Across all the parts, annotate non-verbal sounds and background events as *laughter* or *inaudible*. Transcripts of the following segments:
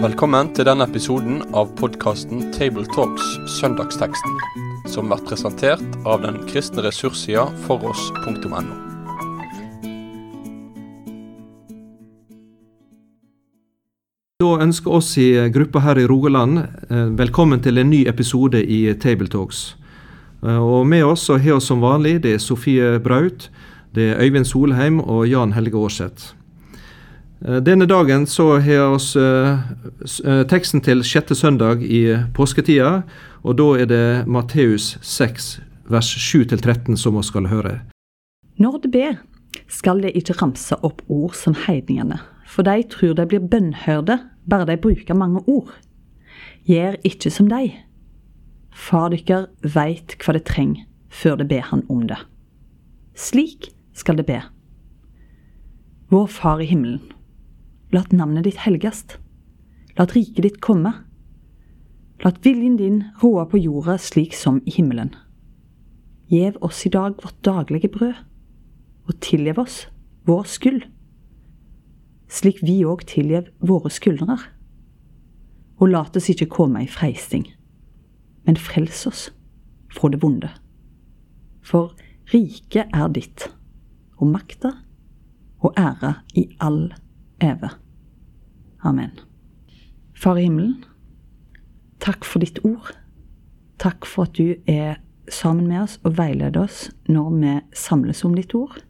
Velkommen til denne episoden av podkasten Tabletalks Søndagsteksten, som blir presentert av den kristne ressurssida foross.no. Da ønsker oss i gruppa her i Rogaland eh, velkommen til en ny episode i Tabletalks. Eh, og Med oss har vi som vanlig det er Sofie Braut, det er Øyvind Solheim og Jan Helge Aarseth. Eh, denne dagen så har vi teksten til sjette søndag i påsketida, og da er det Matteus 6, vers 7-13 som vi skal høre. Når de ber, skal de ikke ramse opp ord som heidningene, for de tror de blir bønnhørte bare de bruker mange ord. Gjør ikke som de. Far dykker veit hva det trenger, før det ber han om det. Slik skal det be. Vår Far i himmelen. Lat navnet ditt helgast. Lat riket ditt komme. Lat viljen din råde på jorda slik som i himmelen. Gjev oss i dag vårt daglige brød, og tilgjev oss vår skyld, slik vi òg tilgjev våre skyldnere. Og lat oss ikke komme i freisting, men frels oss fra det vonde. For riket er ditt, og makta og ære i all eve. Amen. Far i himmelen, takk for ditt ord. Takk for at du er sammen med oss og veileder oss når vi samles om ditt ord.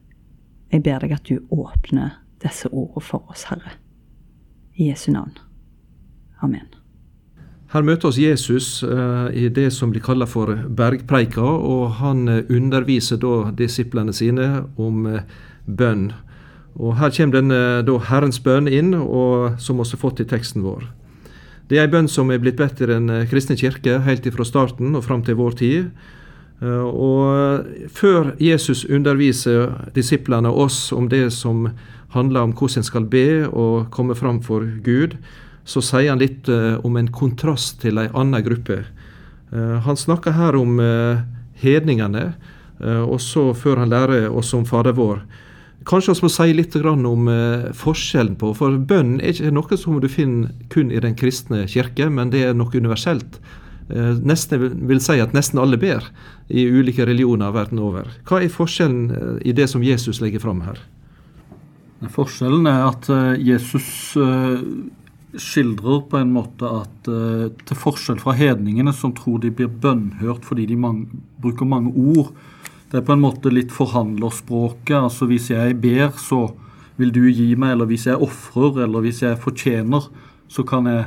Jeg ber deg at du åpner disse ordene for oss, Herre. I Jesu navn. Amen. Her møter oss Jesus uh, i det som blir kalla for bergpreika, og han uh, underviser da disiplene sine om uh, bønn. Og Her kommer denne da Herrens bønn inn, og som vi har fått i teksten vår. Det er ei bønn som er blitt bedt i Den kristne kirke helt fra starten og fram til vår tid. Og Før Jesus underviser disiplene oss om det som handler om hvordan en skal be og komme fram for Gud, så sier han litt uh, om en kontrast til ei anna gruppe. Uh, han snakker her om uh, hedningene, og så før han lærer oss om Fader vår. Kanskje vi må si litt om forskjellen på, for bønn er ikke noe som du finner kun i den kristne kirke, men det er noe universelt. Nesten vil si at nesten alle ber i ulike religioner verden over. Hva er forskjellen i det som Jesus legger fram her? Forskjellen er at Jesus skildrer på en måte at uh, til forskjell fra hedningene, som tror de blir bønnhørt fordi de mange, bruker mange ord Det er på en måte litt forhandlerspråket. altså Hvis jeg ber, så vil du gi meg, eller hvis jeg ofrer, eller hvis jeg fortjener, så kan jeg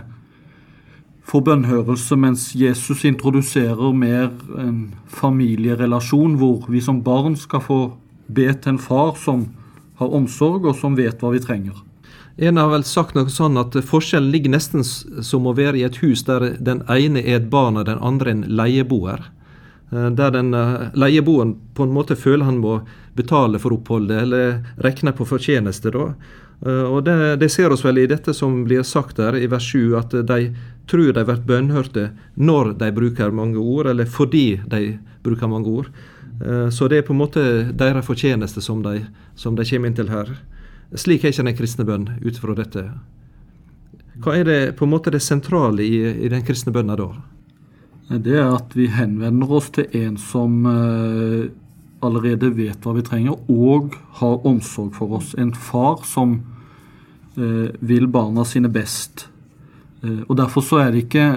få bønnhørelse, mens Jesus introduserer mer en familierelasjon hvor vi som barn skal få be til en far som har omsorg, og som vet hva vi trenger. En har vel sagt noe sånn at forskjellen ligger nesten som å være i et hus der den ene er et barn og den andre en leieboer. Eh, der den eh, leieboeren på en måte føler han må betale for oppholdet, eller regne på fortjeneste. da. Eh, og det, det, ser oss vel i dette som blir sagt der i vers 7, at de tror de blir bønnhørte når de bruker mange ord, eller fordi de bruker mange ord. Så det er på en måte deres fortjeneste som de, som de kommer inn til her. Slik er ikke den kristne bønn ut fra dette. Hva er det på en måte det sentrale i, i den kristne bønna da? Det er at vi henvender oss til en som eh, allerede vet hva vi trenger, og har omsorg for oss. En far som eh, vil barna sine best. Eh, og Derfor så det ikke,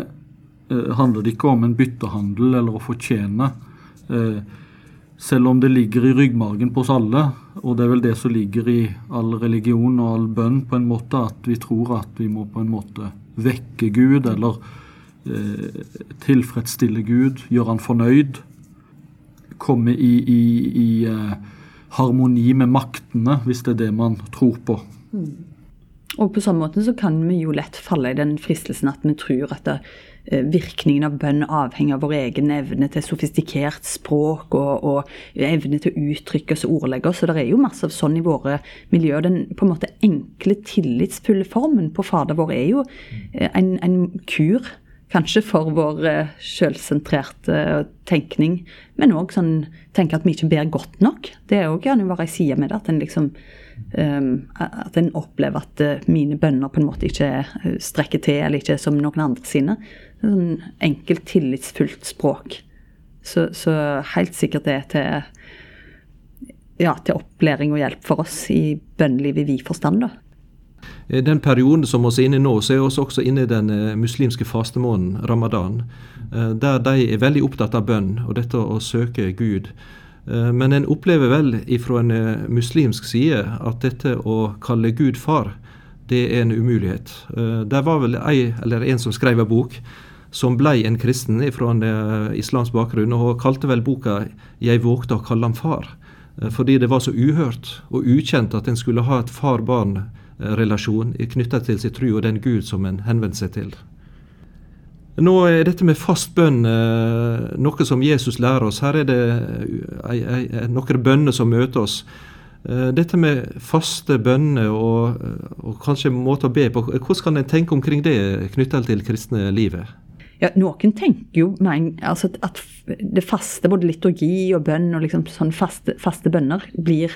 handler det ikke om en byttehandel eller å fortjene. Selv om det ligger i ryggmargen på oss alle, og det er vel det som ligger i all religion og all bønn, på en måte at vi tror at vi må på en måte vekke Gud, eller eh, tilfredsstille Gud, gjøre han fornøyd. Komme i, i, i eh, harmoni med maktene, hvis det er det man tror på. Mm. Og på samme måte så kan vi jo lett falle i den fristelsen at vi tror at det, virkningen av bønn avhenger av vår egen evne til sofistikert språk og, og evne til å uttrykke oss og ordlegge oss. Og det er jo masse av sånn i våre miljøer. Den på en måte enkle, tillitsfulle formen på Fader vår er jo eh, en, en kur Kanskje for vår uh, selvsentrerte tenkning, men òg sånn tenke at vi ikke ber godt nok. Det er òg gjerne bare ei side med det. At en liksom um, opplever at uh, mine bønner på en måte ikke strekker til, eller ikke er som noen andre sine. Er sånn enkelt, tillitsfullt språk. Så, så helt sikkert det til ja, til opplæring og hjelp for oss i bønnelivet i vid forstand. da. I den perioden som vi er inne i nå, så er vi også inne i den eh, muslimske fastemåneden, ramadan, eh, der de er veldig opptatt av bønn og dette å søke Gud. Eh, men en opplever vel ifra en muslimsk side at dette å kalle Gud far, det er en umulighet. Det var vel ei, eller en som skrev en bok som ble en kristen fra en islamsk bakgrunn, og kalte vel boka 'Jeg vågte å kalle ham far'. Fordi det var så uhørt og ukjent at en skulle ha et far-barn relasjon knytta til sin tro og den Gud som en henvender seg til. Nå er dette med fast bønn eh, noe som Jesus lærer oss. Her er det eh, noen bønner som møter oss. Eh, dette med faste bønner og, og kanskje måter å be på, hvordan kan en tenke omkring det knytta til kristne livet? Ja, Noen tenker jo altså at det faste, både liturgi og bønn og liksom sånn faste, faste bønner, blir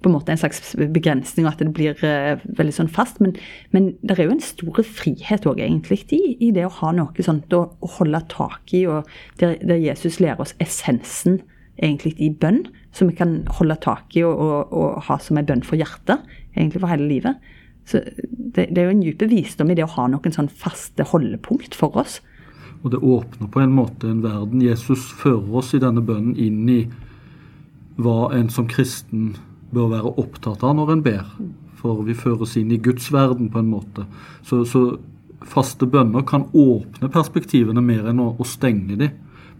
på en måte en slags begrensning, og at det blir uh, veldig sånn fast. Men, men, det er jo en stor frihet òg, egentlig, i, i, det å ha noe sånt å, å holde tak i, og der, der, Jesus lærer oss essensen egentlig i bønn, som vi kan holde tak i og, og, og ha som en bønn for hjertet, egentlig for hele livet. Så det, det er jo en dyp visdom i det å ha noen sånn faste holdepunkt for oss. Og det åpner på en måte en verden. Jesus fører oss i denne bønnen inn i hva en som kristen bør være opptatt av når en ber. For vi føres inn i Guds verden på en måte. Så, så faste bønner kan åpne perspektivene mer enn å, å stenge de.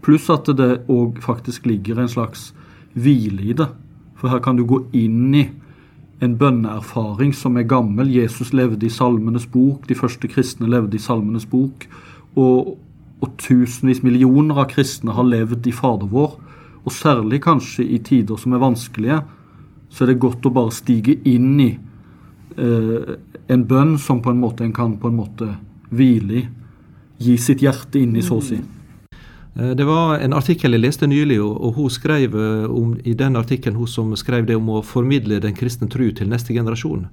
Pluss at det òg faktisk ligger en slags hvile i det. For her kan du gå inn i en bønneerfaring som er gammel. Jesus levde i Salmenes bok, de første kristne levde i Salmenes bok. Og, og tusenvis, millioner av kristne har levd i Fader vår. Og særlig kanskje i tider som er vanskelige, så er det godt å bare stige inn i eh, en bønn som på en måte en kan på en måte hvile i. Gi sitt hjerte inn i, så å si. Eh, det var en artikkel jeg leste nylig, og hun skrev eh, om, i den artikkelen hun som skrev det om å formidle den kristne tru til neste generasjon.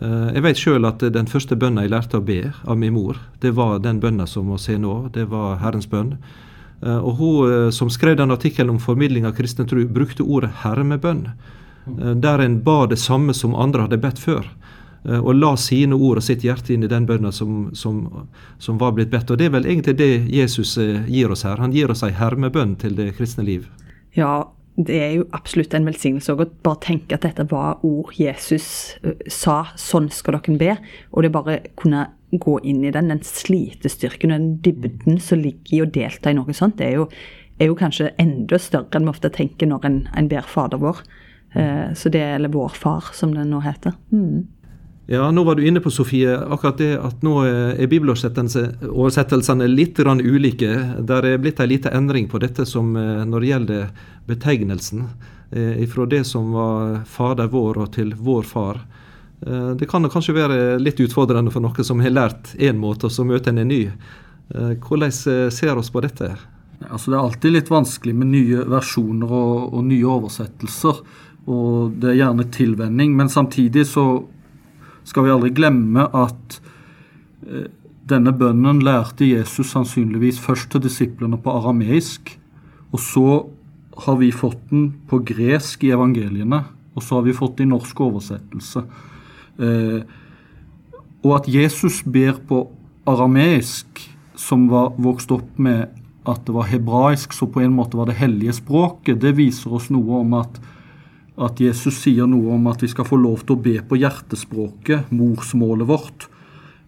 Eh, jeg vet sjøl at den første bønna jeg lærte å be av min mor, det var den bønna som må se nå. Det var Herrens bønn. Og hun som skrev den artikkelen om formidling av kristen tru, brukte ordet hermebønn. Eh, der en ba det samme som andre hadde bedt før. Eh, og la sine ord og sitt hjerte inn i den bønna som, som, som, var blitt bedt. Og Det er vel egentlig det Jesus eh, gir oss her. Han gir oss ei hermebønn til det kristne liv. Ja, det er jo absolutt en velsignelse å bare tenke at dette var ord Jesus sa. Sånn skal dere be. Og det bare kunne gå inn i den, den slitestyrken og den dybden som ligger i å delta i noe sånt, det er jo, er jo kanskje enda større enn vi ofte tenker når en, en ber Fader vår. Eh, så det eller Vår Far, som det nå heter. Mm. Ja, Nå var du inne på Sofie, akkurat det at nå er bibeloversettelsene litt ulike. Der er blitt en liten endring på dette som eh, når det gjelder betegnelsen. Eh, fra det som var Fader vår og til Vår Far. Det kan kanskje være litt utfordrende for noen som har lært én måte, og så møter en en ny. Hvordan ser oss på dette? Altså Det er alltid litt vanskelig med nye versjoner og, og nye oversettelser og det er gjerne tilvenning. Men samtidig så skal vi aldri glemme at eh, denne bønnen lærte Jesus sannsynligvis først til disiplene på arameisk, og så har vi fått den på gresk i evangeliene, og så har vi fått den i norsk oversettelse. Eh, og at Jesus ber på arameisk, som var vokst opp med at det var hebraisk, så på en måte var det hellige språket, det viser oss noe om at at Jesus sier noe om at vi skal få lov til å be på hjertespråket, morsmålet vårt.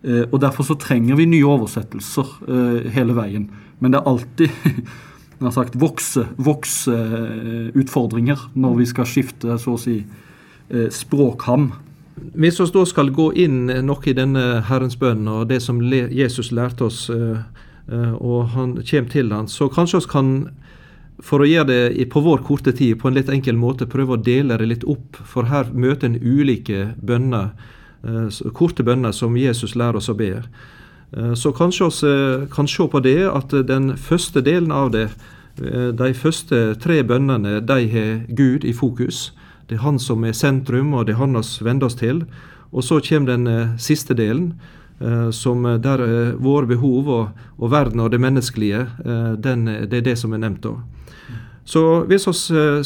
Eh, og Derfor så trenger vi nye oversettelser eh, hele veien. Men det er alltid *laughs* sagt, vokse når vi skal skifte så å si eh, språkham. Vi da skal gå inn noe i denne Herrens bønn og det som Jesus lærte oss, og han kommer til han, så kanskje vi kan for å gjøre det på vår korte tid på en litt enkel måte, prøve å dele det litt opp. For her møter en ulike bønner, eh, korte bønner som Jesus lærer oss å be. Eh, så kanskje vi kan se på det at den første delen av det, de første tre bønnene, de har Gud i fokus. Det er Han som er sentrum, og det er Han vi vender oss til. Og så kommer den siste delen, som der våre behov og, og, verden og det menneskelige, den, det er det som er nevnt da. Så hvis vi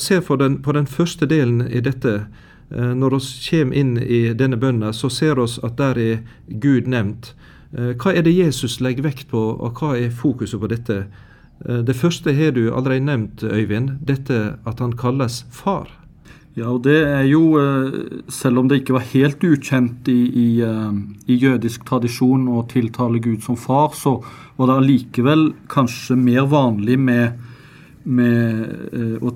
ser den, på den første delen i dette, Eh, når vi kommer inn i denne bønnen, så ser vi at der er Gud nevnt. Eh, hva er det Jesus legger vekt på, og hva er fokuset på dette? Eh, det første har du allerede nevnt, Øyvind. Dette at han kalles far. Ja, og det er jo, selv om det ikke var helt ukjent i, i, i jødisk tradisjon å tiltale Gud som far, så var det allikevel kanskje mer vanlig med, med å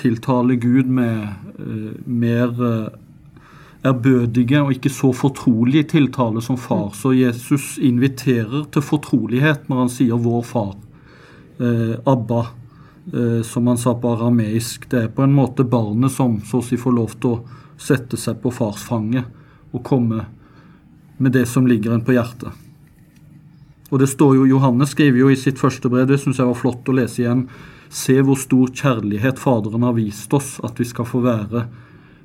tiltale Gud med mer ærbødige og ikke så fortrolige tiltale som far. Så Jesus inviterer til fortrolighet når han sier 'vår far'. Abba, som han sa på arameisk. Det er på en måte barnet som så å si får lov til å sette seg på fars fange og komme med det som ligger en på hjertet. Og det står jo, Johannes skriver jo i sitt første brev, det syns jeg var flott å lese igjen, Se hvor stor kjærlighet Faderen har vist oss, at vi skal få være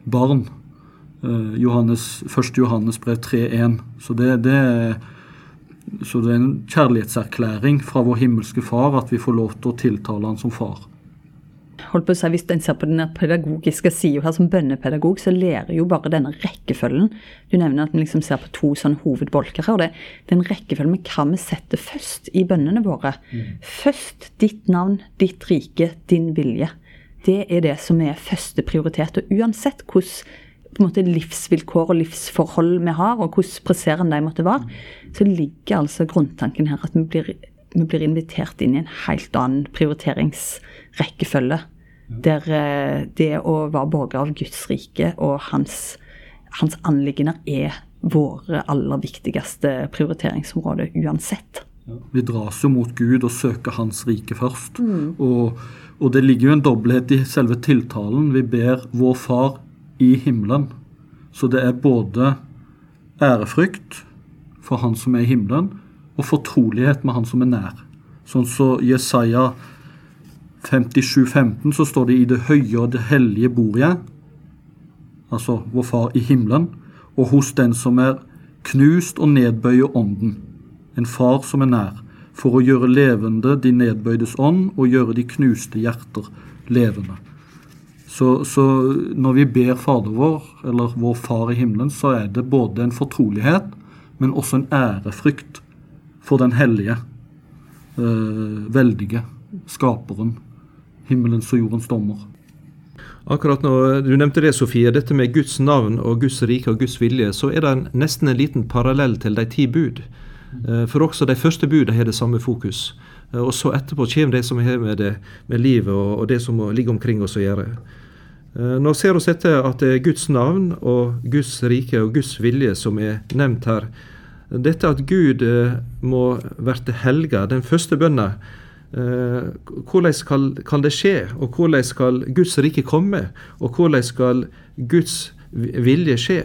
barn. Uh, Johannes, 1. Johannes brev 3.1. Så det, det, så det er en kjærlighetserklæring fra vår himmelske Far at vi får lov til å tiltale han som far holdt på å si, Hvis en ser på den pedagogiske sida her som bønnepedagog, så lærer jo bare denne rekkefølgen. Du nevner at en liksom ser på to sånne hovedbolker her. og det, er en rekkefølgen med hva vi setter først i bønnene våre. Mm. Først ditt navn, ditt rike, din vilje. Det er det som er første prioritet. Og uansett hvordan på en måte livsvilkår og livsforhold vi har, og hvordan presserende de måtte være, så ligger altså grunntanken her at vi blir, vi blir invitert inn i en helt annen prioriteringsrekkefølge. Der eh, det å være borger av Guds rike og hans, hans anliggender er våre aller viktigste prioriteringsområder uansett. Vi dras jo mot Gud og søker Hans rike først. Mm. Og, og, det ligger jo en dobbelthet i selve tiltalen. Vi ber vår Far i himmelen. Så det er både ærefrykt for Han som er i himmelen, og fortrolighet med Han som er nær. Sånn så Jesaja 57, 15, så står det 'i det høye og det hellige bor jeg', altså vår Far i himmelen, og hos den som er knust og nedbøyer ånden, en far som er nær, for å gjøre levende de nedbøydes ånd og gjøre de knuste hjerter levende. Så, så, når vi ber Fader vår, eller vår Far i himmelen, så er det både en fortrolighet, men også en ærefrykt for den hellige, eh, veldige, skaperen himmelens og jordens dommer. Akkurat nå, du nevnte det, Sofie, dette med Guds navn og Guds rike og Guds vilje, så er det nesten en liten parallell til de ti bud. Eh, for også de første budene har det samme fokus. Eh, og så etterpå kommer det som har med, det, med livet og, og det som ligger omkring oss å gjøre. Eh, nå ser vi etter at det er Guds navn og Guds rike og Guds vilje som er nevnt her. Dette at Gud må verte helga, den første bønna, Eh, hvordan skal, kan det skje, og hvordan skal Guds rike komme? Og hvordan skal Guds vilje skje?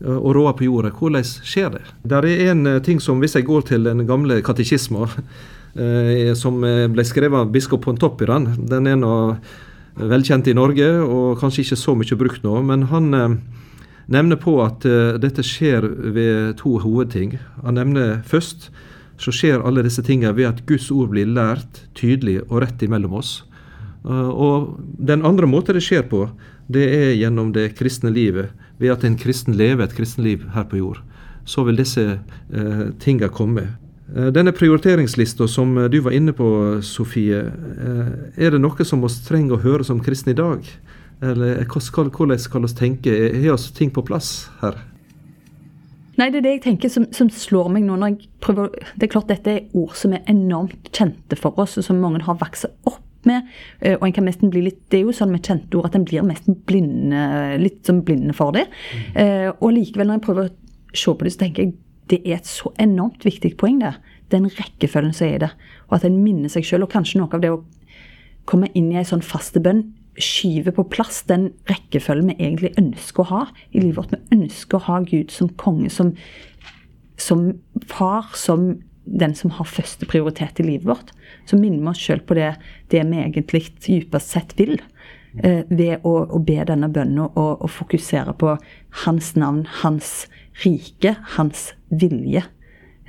Eh, og råde på jorda. Hvordan skjer det? Der er en eh, ting som, hvis jeg går til den gamle katekismen, *laughs* som ble skrevet av biskop Pontoppidan, den er nå velkjent i Norge og kanskje ikke så mye brukt nå. Men han nevner på at dette skjer ved to hovedting. Han nevner først så skjer alle disse tingene ved at Guds ord blir lært tydelig og rett imellom oss. Eh, og den andre måten det skjer på, det er gjennom det kristne livet. Ved at en kristen lever et kristenliv her på jord. Så vil disse eh, tingene komme. Eh, denne prioriteringslista som du var inne på, Sofie, eh, er det noe som vi trenger å høre som kristne i dag? Eller hvordan skal vi tenke? Har vi ting på plass her? Nei, det er det jeg tenker som, som, slår meg nå når jeg prøver Det er klart dette er ord som er enormt kjente for oss, og som mange har vokst opp med. Eh, og en kan nesten bli litt, Det er jo sånn med kjente ord at en blir nesten blinde, litt som blinde for det. Mm. Og likevel, når jeg prøver å se på det, så tenker jeg det er et så enormt viktig poeng, det. Den rekkefølgen som er i det. Og at en minner seg sjøl. Og kanskje noe av det å komme inn i ei sånn faste bønn skyver på plass den rekkefølgen vi egentlig ønsker å ha i livet vårt. Vi ønsker å ha Gud som konge, som, som far, som den som har første prioritet i livet vårt. Så minner vi oss sjøl på det, det vi egentlig dypest sett vil. Eh, ved å, å, be denne bønnen og, og, fokusere på hans navn, hans rike, hans vilje.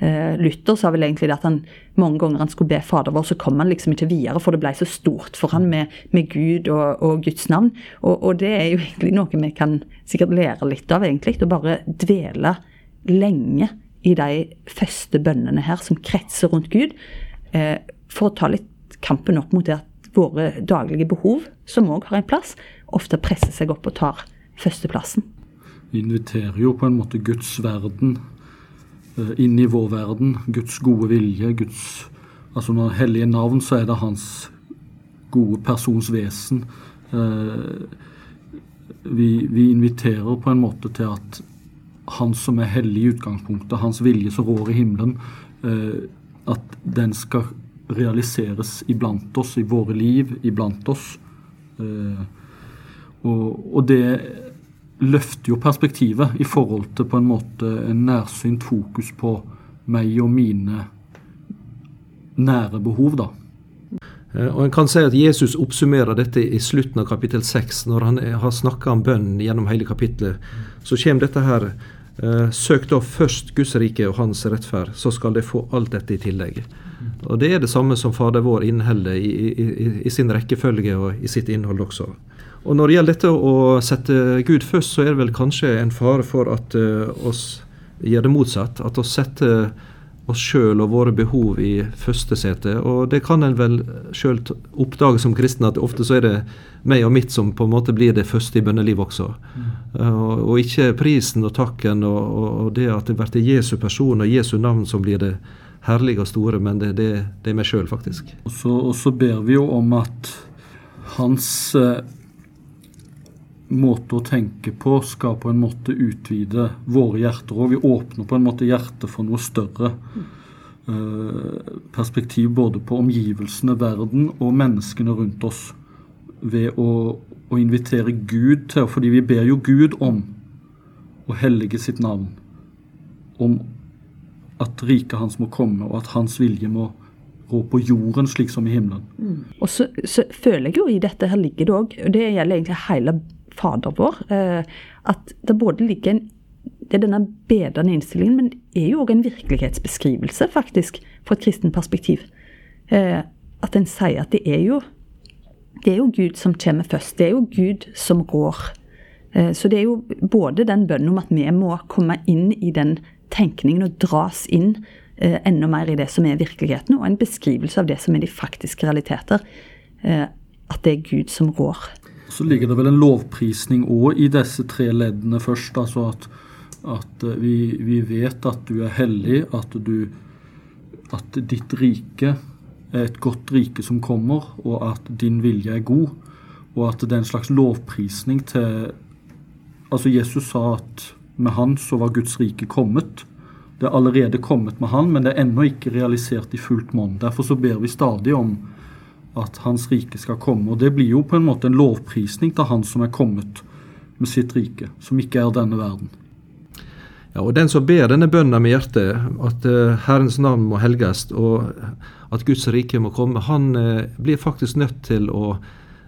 Eh, Luther sa vel egentlig at han mange ganger han skulle be Fader vår, så kom han liksom ikke videre, for det ble så stort for han med, med Gud og, og, Guds navn. Og, og, det er jo egentlig noe vi kan sikkert lære litt av, egentlig. Å bare dvele lenge i de første bønnene her som kretser rundt Gud, eh, for å ta litt kampen opp mot det at våre daglige behov, som òg har en plass, ofte presser seg opp og tar førsteplassen. Vi inviterer jo på en måte Guds verden eh, inn i vår verden. Guds gode vilje. Guds Altså når hellige navn, så er det hans gode persons vesen. Eh, vi, vi inviterer på en måte til at han som er hellig i utgangspunktet, hans vilje som rår i himmelen, eh, at den skal realiseres iblant oss, i våre liv, iblant oss. Eh, og, det løfter jo perspektivet i forhold til på en måte en nærsynt fokus på meg og mine nære behov, da. Eh, og en kan si at Jesus oppsummerer dette i slutten av kapittel 6. Når han har snakka om bønn gjennom hele kapittelet, så kommer dette her Eh, søk da først Guds rike og Hans rettferd, så skal de få alt dette i tillegg. Og Det er det samme som Fader vår inneholder i, i, i, sin rekkefølge og i sitt innhold også. Og Når det gjelder dette å sette Gud først, så er det vel kanskje en fare for at uh, oss gjør det motsatt. At oss setter oss sjøl og våre behov i første sete. Og det kan en vel sjøl oppdage som kristen, at ofte så er det meg og mitt som på en måte blir det første i bønnelivet også. Mm. Uh, og ikke prisen og takken og, og, og det at det blir Jesu person og Jesu navn som blir det herlige og store, men det, det, det er meg sjøl, faktisk. Og så, og så, ber vi jo om at hans eh, måte å tenke på skal på en måte utvide våre hjerter. Og vi åpner på en måte hjertet for noe større. Eh, perspektiv både på omgivelsene, verden og menneskene rundt oss. Ved å, å, invitere Gud til Fordi vi ber jo Gud om å hellige sitt navn. Om at riket hans må komme, og at hans vilje må rå på jorden slik som i himmelen. Mm. Og så, så, føler jeg jo i dette her ligger det òg, og det gjelder egentlig hele Fader vår, eh, at det både ligger en det er denne bedrende innstillingen, men det er jo òg en virkelighetsbeskrivelse, faktisk, fra et kristent perspektiv. Eh, at en sier at det er jo det er jo Gud som kommer først. Det er jo Gud som rår. Eh, så det er jo både den bønnen om at vi må komme inn i den tenkningen og dras inn enda mer i det som er virkeligheten, og en beskrivelse av det som er de faktiske realiteter. At det er Gud som rår. Så ligger det vel en lovprisning òg i disse tre leddene først. Altså at, at eh, vi, vi, vet at du er hellig, at, du, at ditt rike er et godt rike som kommer, og at din vilje er god. Og at det er en slags lovprisning til Altså Jesus sa at med han så var Guds rike kommet. Det er allerede kommet med han, men det er ennå ikke realisert i fullt monn. Derfor så ber vi stadig om at Hans rike skal komme. Og Det blir jo på en måte en lovprisning til Han som er kommet med sitt rike, som ikke er denne verden. Ja, og Den som ber denne bønnen med hjertet, at uh, Herrens navn må helges og at Guds rike må komme, han uh, blir faktisk nødt til å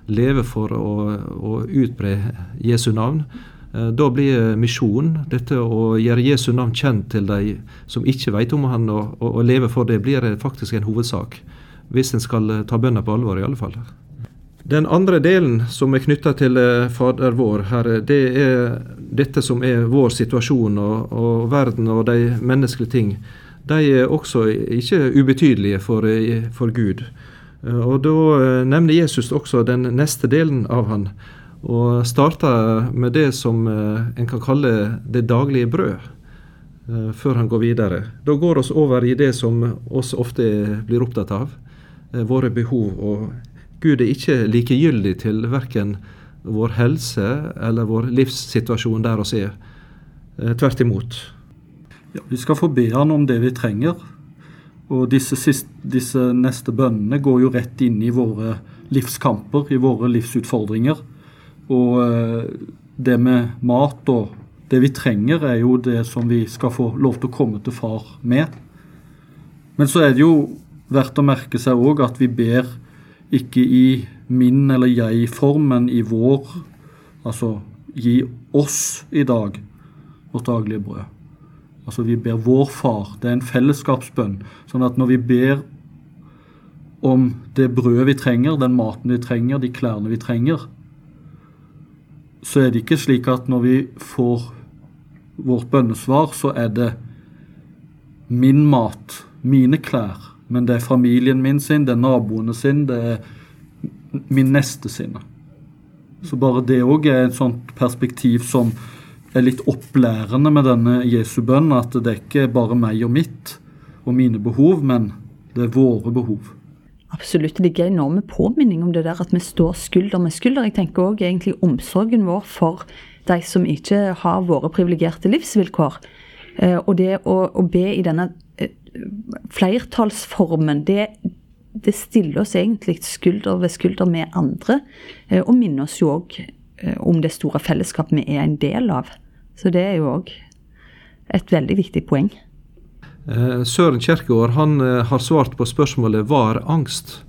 leve for å, å utbre Jesu navn. Uh, da blir misjonen, dette å gjøre Jesu navn kjent til de som ikke vet om han, og, og, og leve for det, blir faktisk en hovedsak hvis en skal eh, ta bønna på alvor, i alle fall. Den andre delen som er knytta til eh, Fader vår, her, det er dette som er vår situasjon og, og, verden og de menneskelige ting. De er også ikke ubetydelige for, eh, for Gud. Og Da nevner Jesus også den neste delen av han, og starter med det som en kan kalle det daglige brød, før han går videre. Da går oss over i det som oss ofte blir opptatt av, Eh, våre behov. Og Gud er ikke likegyldig til verken vår helse eller vår livssituasjon der oss er. Eh, tvert imot. Ja, vi skal få be Han om det vi trenger. Og disse, siste, disse neste bønnene går jo rett inn i våre livskamper, i våre livsutfordringer. Og eh, det med mat og det vi trenger, er jo det som vi skal få lov til å komme til far med. Men så er det jo verdt å merke seg òg at vi ber ikke i min eller jeg-form, men i vår. Altså gi oss i dag vårt daglige brød. Altså vi ber vår far. Det er en fellesskapsbønn. Sånn at når vi ber om det brødet vi trenger, den maten vi trenger, de klærne vi trenger, så er det ikke slik at når vi får vårt bønnesvar, så er det min mat, mine klær, men det er familien min sin, det er naboene sin, det er min neste sine. Så bare det òg er et sånt perspektiv som er litt opplærende med denne Jesu bønn, at det er ikke bare meg og mitt og mine behov, men det er våre behov. Absolutt. Det ligger enorme påminning om det der at vi står skulder med skulder. Jeg tenker òg egentlig omsorgen vår for de som ikke har våre privilegerte livsvilkår. Eh, og det å, å be i denne eh, flertallsformen, det, det stiller oss egentlig skulder ved skulder med andre. Eh, og minner oss jo òg om det store fellesskapet vi er en del av. Så det er jo òg et veldig viktig poeng. Søren Kjerkegaard han har svart på spørsmålet 'Var angst?'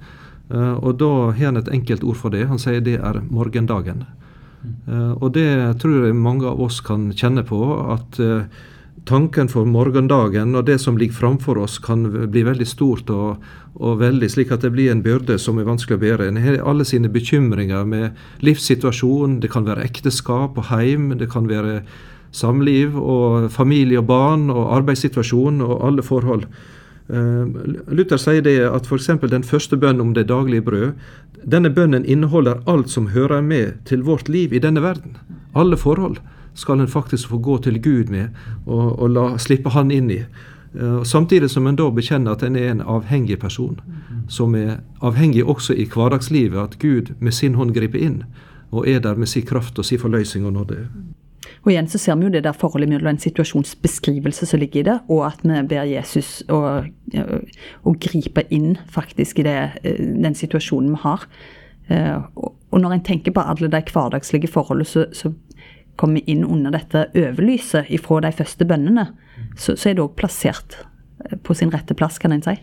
Og da har han et enkelt ord for det. Han sier det er morgendagen. Og det tror jeg mange av oss kan kjenne på. At tanken for morgendagen og det som ligger framfor oss, kan bli veldig stort og, og, veldig slik at det blir en byrde som er vanskelig å bære. En har alle sine bekymringer med livssituasjon. Det kan være ekteskap og heim. Det kan være samliv og familie og barn og arbeidssituasjon og alle forhold. Uh, Luther sier det at f.eks. den første bønnen om det daglige brød, denne bønnen inneholder alt som hører med til vårt liv i denne verden. Alle forhold skal en faktisk få gå til Gud med og, og la, slippe Han inn i. Uh, samtidig som en da bekjenner at en er en avhengig person, som er avhengig også i hverdagslivet, at Gud med sin hånd griper inn og er der med sin kraft og sin forløsning og nåde. Og igjen så ser vi jo det der forholdet mellom en situasjonsbeskrivelse som ligger i det, og at vi ber Jesus å, å gripe inn faktisk i det, eh, den situasjonen vi har. Eh, og når en tenker på alle de hverdagslige forholdene, så, så kommer inn under dette overlyset ifra de første bønnene, så, så er det òg plassert eh, på sin rette plass, kan en si.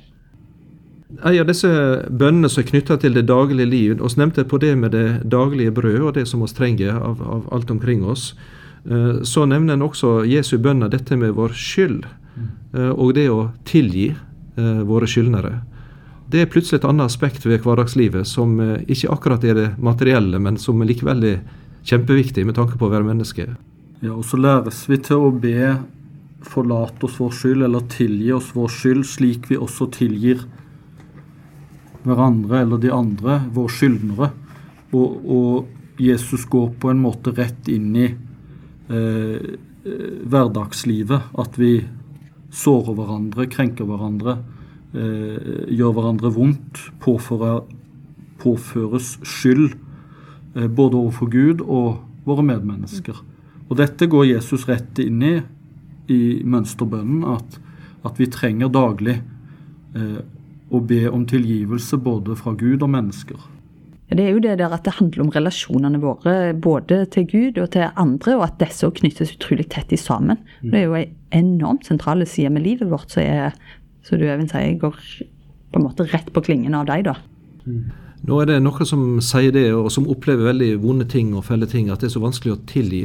En av disse bønnene som er knytta til det daglige liv, oss nevnte på det med det daglige brød og det som vi trenger av, av, alt omkring oss, så nevner en også Jesu bønner dette med vår skyld, eh, og det å tilgi våre skyldnere. Det er plutselig et annet aspekt ved hverdagslivet som ikke akkurat er det materielle, men som likevel er kjempeviktig med tanke på å være menneske. Ja, og så læres vi til å be forlate oss vår skyld, eller tilgi oss vår skyld, slik vi også tilgir hverandre eller de andre, våre skyldnere. Og, og Jesus går på en måte rett inn i eh, hverdagslivet. At vi sårer hverandre, krenker hverandre, eh, gjør hverandre vondt, påfører, påføres skyld Eh, både overfor Gud og våre medmennesker. Og dette går Jesus rett inn i i mønsterbønnen, at, at vi trenger daglig eh, å be om tilgivelse både fra Gud og mennesker. Det er jo det der at det handler om relasjonene våre både til Gud og til andre, og at disse knyttes utrolig tett i sammen. Det er jo en enormt sentrale side med livet vårt som er, så du Even sier, går på en måte rett på klingen av deg, da. Mm. Nå er det noen som sier det, og som opplever veldig vonde ting og felle ting, at det er så vanskelig å tilgi.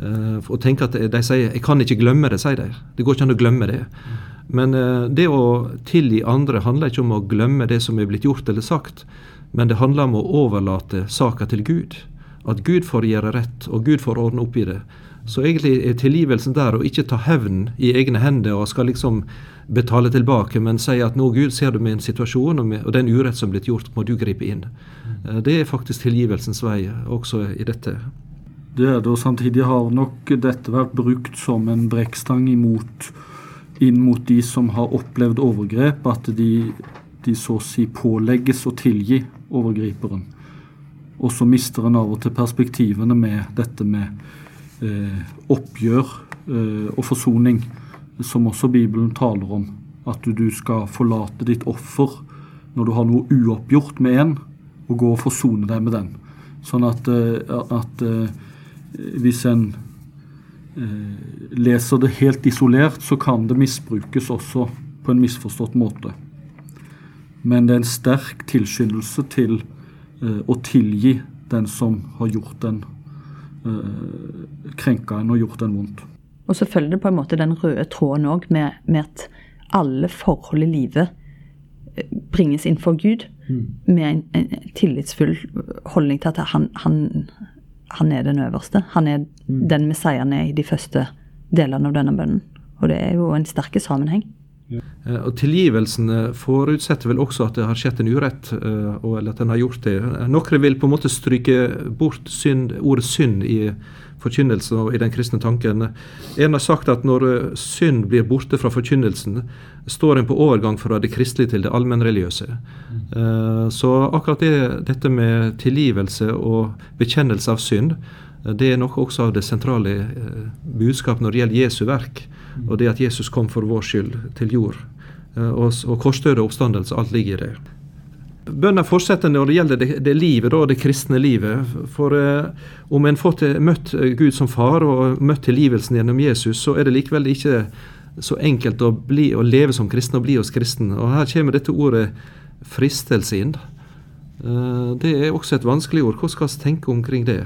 Uh, og tenke at De sier 'jeg kan ikke glemme det', sier de. Det går ikke an å glemme det. Men uh, det å tilgi andre handler ikke om å glemme det som er blitt gjort eller sagt, men det handler om å overlate saka til Gud. At Gud får gjøre rett, og Gud får ordne opp i det. Så egentlig er tilgivelsen der å ikke ta hevn i egne hender og skal liksom betale tilbake, men sier at nå Gud ser du en situasjon, og, med, og den urett som er blitt gjort, må du gripe inn. Mm. Det er faktisk tilgivelsens vei også i dette. Det er det, og samtidig har nok dette vært brukt som en brekkstang inn mot de som har opplevd overgrep, at de, de så å si pålegges å tilgi overgriperen. Og så mister en av og til perspektivene med dette med eh, oppgjør eh, og forsoning som også Bibelen taler om. At du, du skal forlate ditt offer når du har noe uoppgjort med en, og gå og forsone deg med den. Sånn at, eh, at eh, hvis en eh, leser det helt isolert, så kan det misbrukes også på en misforstått måte. Men det er en sterk tilskyndelse til eh, å tilgi den som har gjort den eh, krenka en og gjort en vondt. Og så følger det på en måte den røde tråden òg med, med, at alle forhold i livet eh, bringes inn for Gud mm. med en, en, tillitsfull holdning til at han, han, han er den øverste. Han er mm. den Messiaen er i de første delene av denne bønnen. Og det er jo en sterk sammenheng. Eh, og Tilgivelsen forutsetter vel også at det har skjedd en urett, eh, eller at en har gjort det. Noen vil på en måte stryke bort synd, ordet synd i forkynnelsen og i den kristne tanken. En har sagt at når eh, synd blir borte fra forkynnelsen, står en på overgang fra det kristelige til det allmennreligiøse. Så akkurat det, dette med tilgivelse og bekjennelse av synd, det er noe også av det sentrale budskapet når det gjelder Jesu verk. Og det at Jesus kom for vår skyld til jord. Eh, og, og korsdød og oppstandelse, alt ligger i det. Bønna fortsetter når det gjelder det, det livet, da, det kristne livet. For eh, om en får til, møtt Gud som far og møtt tilgivelsen gjennom Jesus, så er det likevel ikke så enkelt å, bli, å leve som kristen og bli hos kristen. Og her kommer dette ordet fristelse inn. Eh, det er også et vanskelig ord. Hva skal vi tenke omkring det?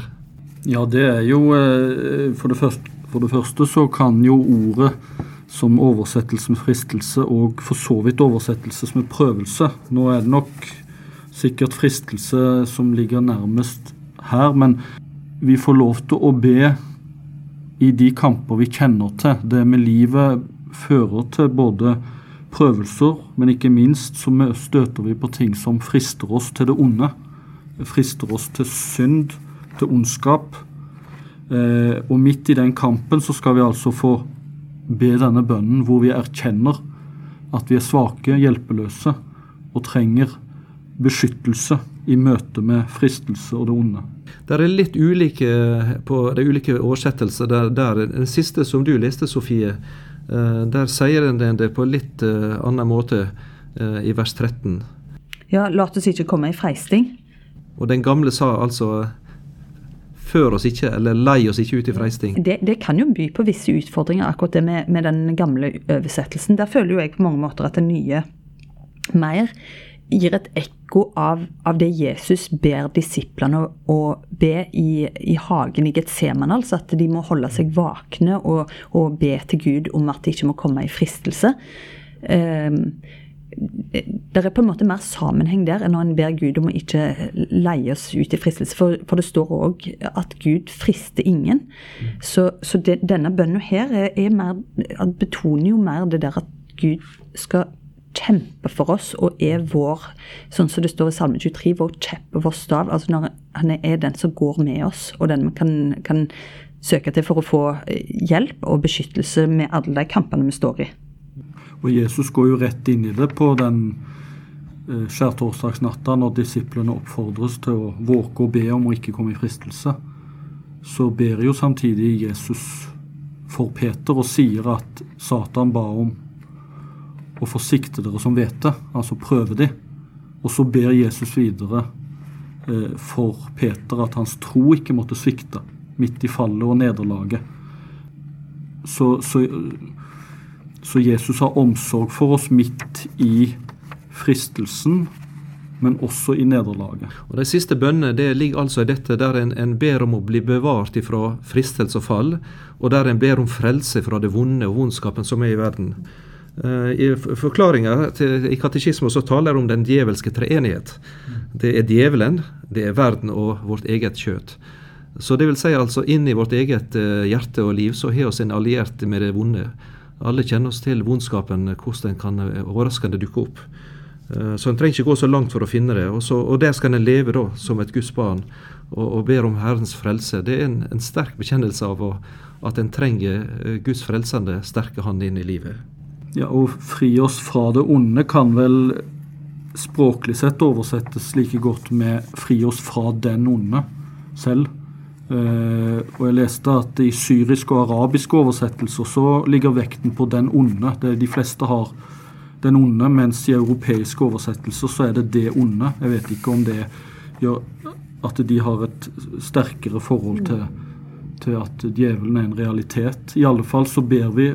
Ja, det er jo eh, for det første for det første så kan jo ordet som oversettelse med fristelse og for så vidt oversettelse med prøvelse. Nå er det nok sikkert fristelse som ligger nærmest her, men vi får lov til å be i de kamper vi kjenner til. Det med livet fører til både prøvelser, men ikke minst så støter vi på ting som frister oss til det onde. Frister oss til synd, til ondskap. Eh, og midt i den kampen så skal vi altså få be denne bønnen hvor vi erkjenner at vi er svake, hjelpeløse og trenger beskyttelse i møte med fristelse og det onde. Det er litt ulike på de ulike oversettelser. Der, der, den siste som du leste, Sofie, eh, der sier den det på litt uh, annen måte uh, i vers 13. Ja, la oss ikke komme i freisting. Og den gamle sa altså oss ikke, eller lei oss ikke ut i freisting. Det, det, kan jo by på visse utfordringer, akkurat det med, med, den gamle oversettelsen. Der føler jo jeg på mange måter at den nye mer gir et ekko av, av det Jesus ber disiplene å, be i, i, hagen i Getseman, Altså at de må holde seg vakne og, og, be til Gud om at de ikke må komme i fristelse. Um, det er på en måte mer sammenheng der enn når en ber Gud om å ikke leie oss ut i fristelse. For, for det står òg at Gud frister ingen. Så, så det, denne bønnen her er, er mer, betoner jo mer det der at Gud skal kjempe for oss og er vår, sånn som det står i Salme 23, vår kjepp og vår stav. Altså når han er den som går med oss, og den vi kan, kan søke til for å få hjelp og beskyttelse med alle de kampene vi står i. Og Jesus går jo rett inn i det på den eh, skjærtorsdagsnatta når disiplene oppfordres til å våke og be om å ikke komme i fristelse. Så ber jo samtidig Jesus for Peter og sier at Satan ba om å forsikte dere som vet det, altså prøve de. Og så ber Jesus videre eh, for Peter at hans tro ikke måtte svikte midt i fallet og nederlaget. Så, så så Jesus har omsorg for oss midt i fristelsen, men også i nederlaget. Og De siste bønnene det ligger altså i dette der en, en ber om å bli bevart ifra fristelse og fall, og der en ber om frelse fra det vonde og vondskapen som er i verden. Uh, I forklaringa i katekismen så taler det om den djevelske treenighet. Det er djevelen, det er verden og vårt eget kjøtt. Så det vil si altså inni vårt eget uh, hjerte og liv så har vi en alliert med det vonde. Alle kjenner oss til vondskapen, hvordan den kan eh, overraskende dukke opp. Eh, så en trenger ikke gå så langt for å finne det. Og, så, og der skal en leve da, som et Guds barn og, og ber om Herrens frelse. Det er en, en sterk bekjennelse av å, at en trenger eh, Guds frelsende, sterke hand inn i livet. Ja, Å fri oss fra det onde kan vel språklig sett oversettes like godt med 'fri oss fra den onde' selv. Uh, og jeg leste at i syriske og arabiske oversettelser så ligger vekten på den onde. Det, de fleste har den onde, mens i europeiske oversettelser så er det det onde. Jeg vet ikke om det gjør at de har et sterkere forhold til, til at djevelen er en realitet. I alle fall så ber vi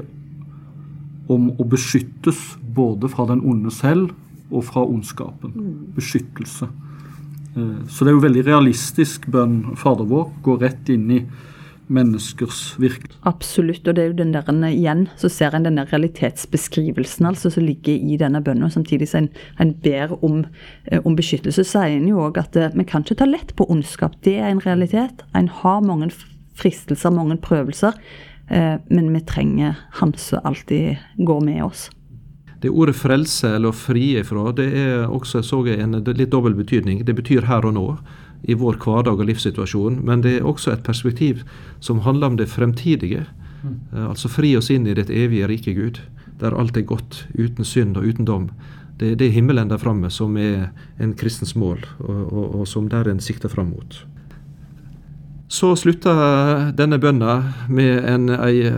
om å beskyttes både fra den onde selv og fra ondskapen. Beskyttelse. Eh, Så det er jo veldig realistisk bønn Fader vår. Går rett inn i menneskers virkelighet. Absolutt, og det er jo den der igjen, så ser en denne realitetsbeskrivelsen altså som ligger i denne bønnen, og samtidig som en, en ber om, eh, om beskyttelse, sier en jo òg at eh, vi kan ikke ta lett på ondskap. Det er en realitet. En har mange fristelser, mange prøvelser, men vi trenger Han som alltid går med oss. Det ordet frelse eller å frie fra, det er også så jeg, en litt dobbel betydning. Det betyr her og nå, i vår hverdag og livssituasjon, men det er også et perspektiv som handler om det fremtidige. Eh, Altså fri oss inn i ditt evige rike Gud, der alt er godt, uten synd og uten dom. Det, det er himmelen der framme som er en kristens mål, og, og, og som der en sikter fram mot. Så slutta denne bønna med en, ei,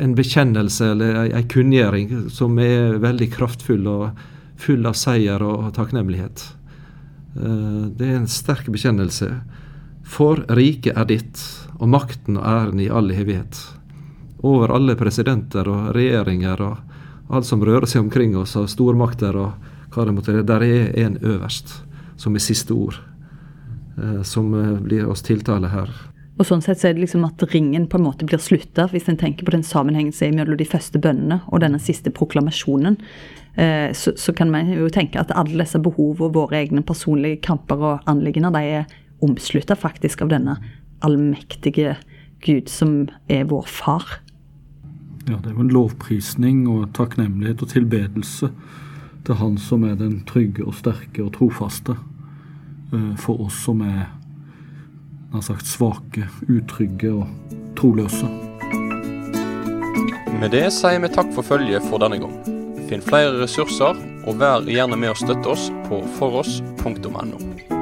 en bekjennelse eller ei kunngjøring som er veldig kraftfull og full av seier og takknemlighet. Eh, Det er en sterk bekjennelse. For riket er ditt, og makten og æren i all evighet. Over alle presidenter og regjeringer og alt som rører seg omkring oss av stormakter og hva det måtte være. Der er en øverst, som er siste ord, eh, som eh, blir oss tiltale her. Og sånn sett så er det liksom at ringen på en måte blir slutta, hvis en tenker på den sammenhengen som er mellom de første bønnene og denne siste proklamasjonen. Eh, så, så kan man jo tenke at alle disse behov og våre egne personlige kamper og anliggender, de er omslutta faktisk av denne allmektige Gud som er vår far. Ja, det er jo en lovprisning og takknemlighet og tilbedelse til Han som er den trygge og sterke og trofaste. eh, For oss som er nær sagt svake, utrygge og troløse. Med det sier vi takk for følget for denne gang. Finn flere ressurser, og vær gjerne med å støtte oss på foross.no.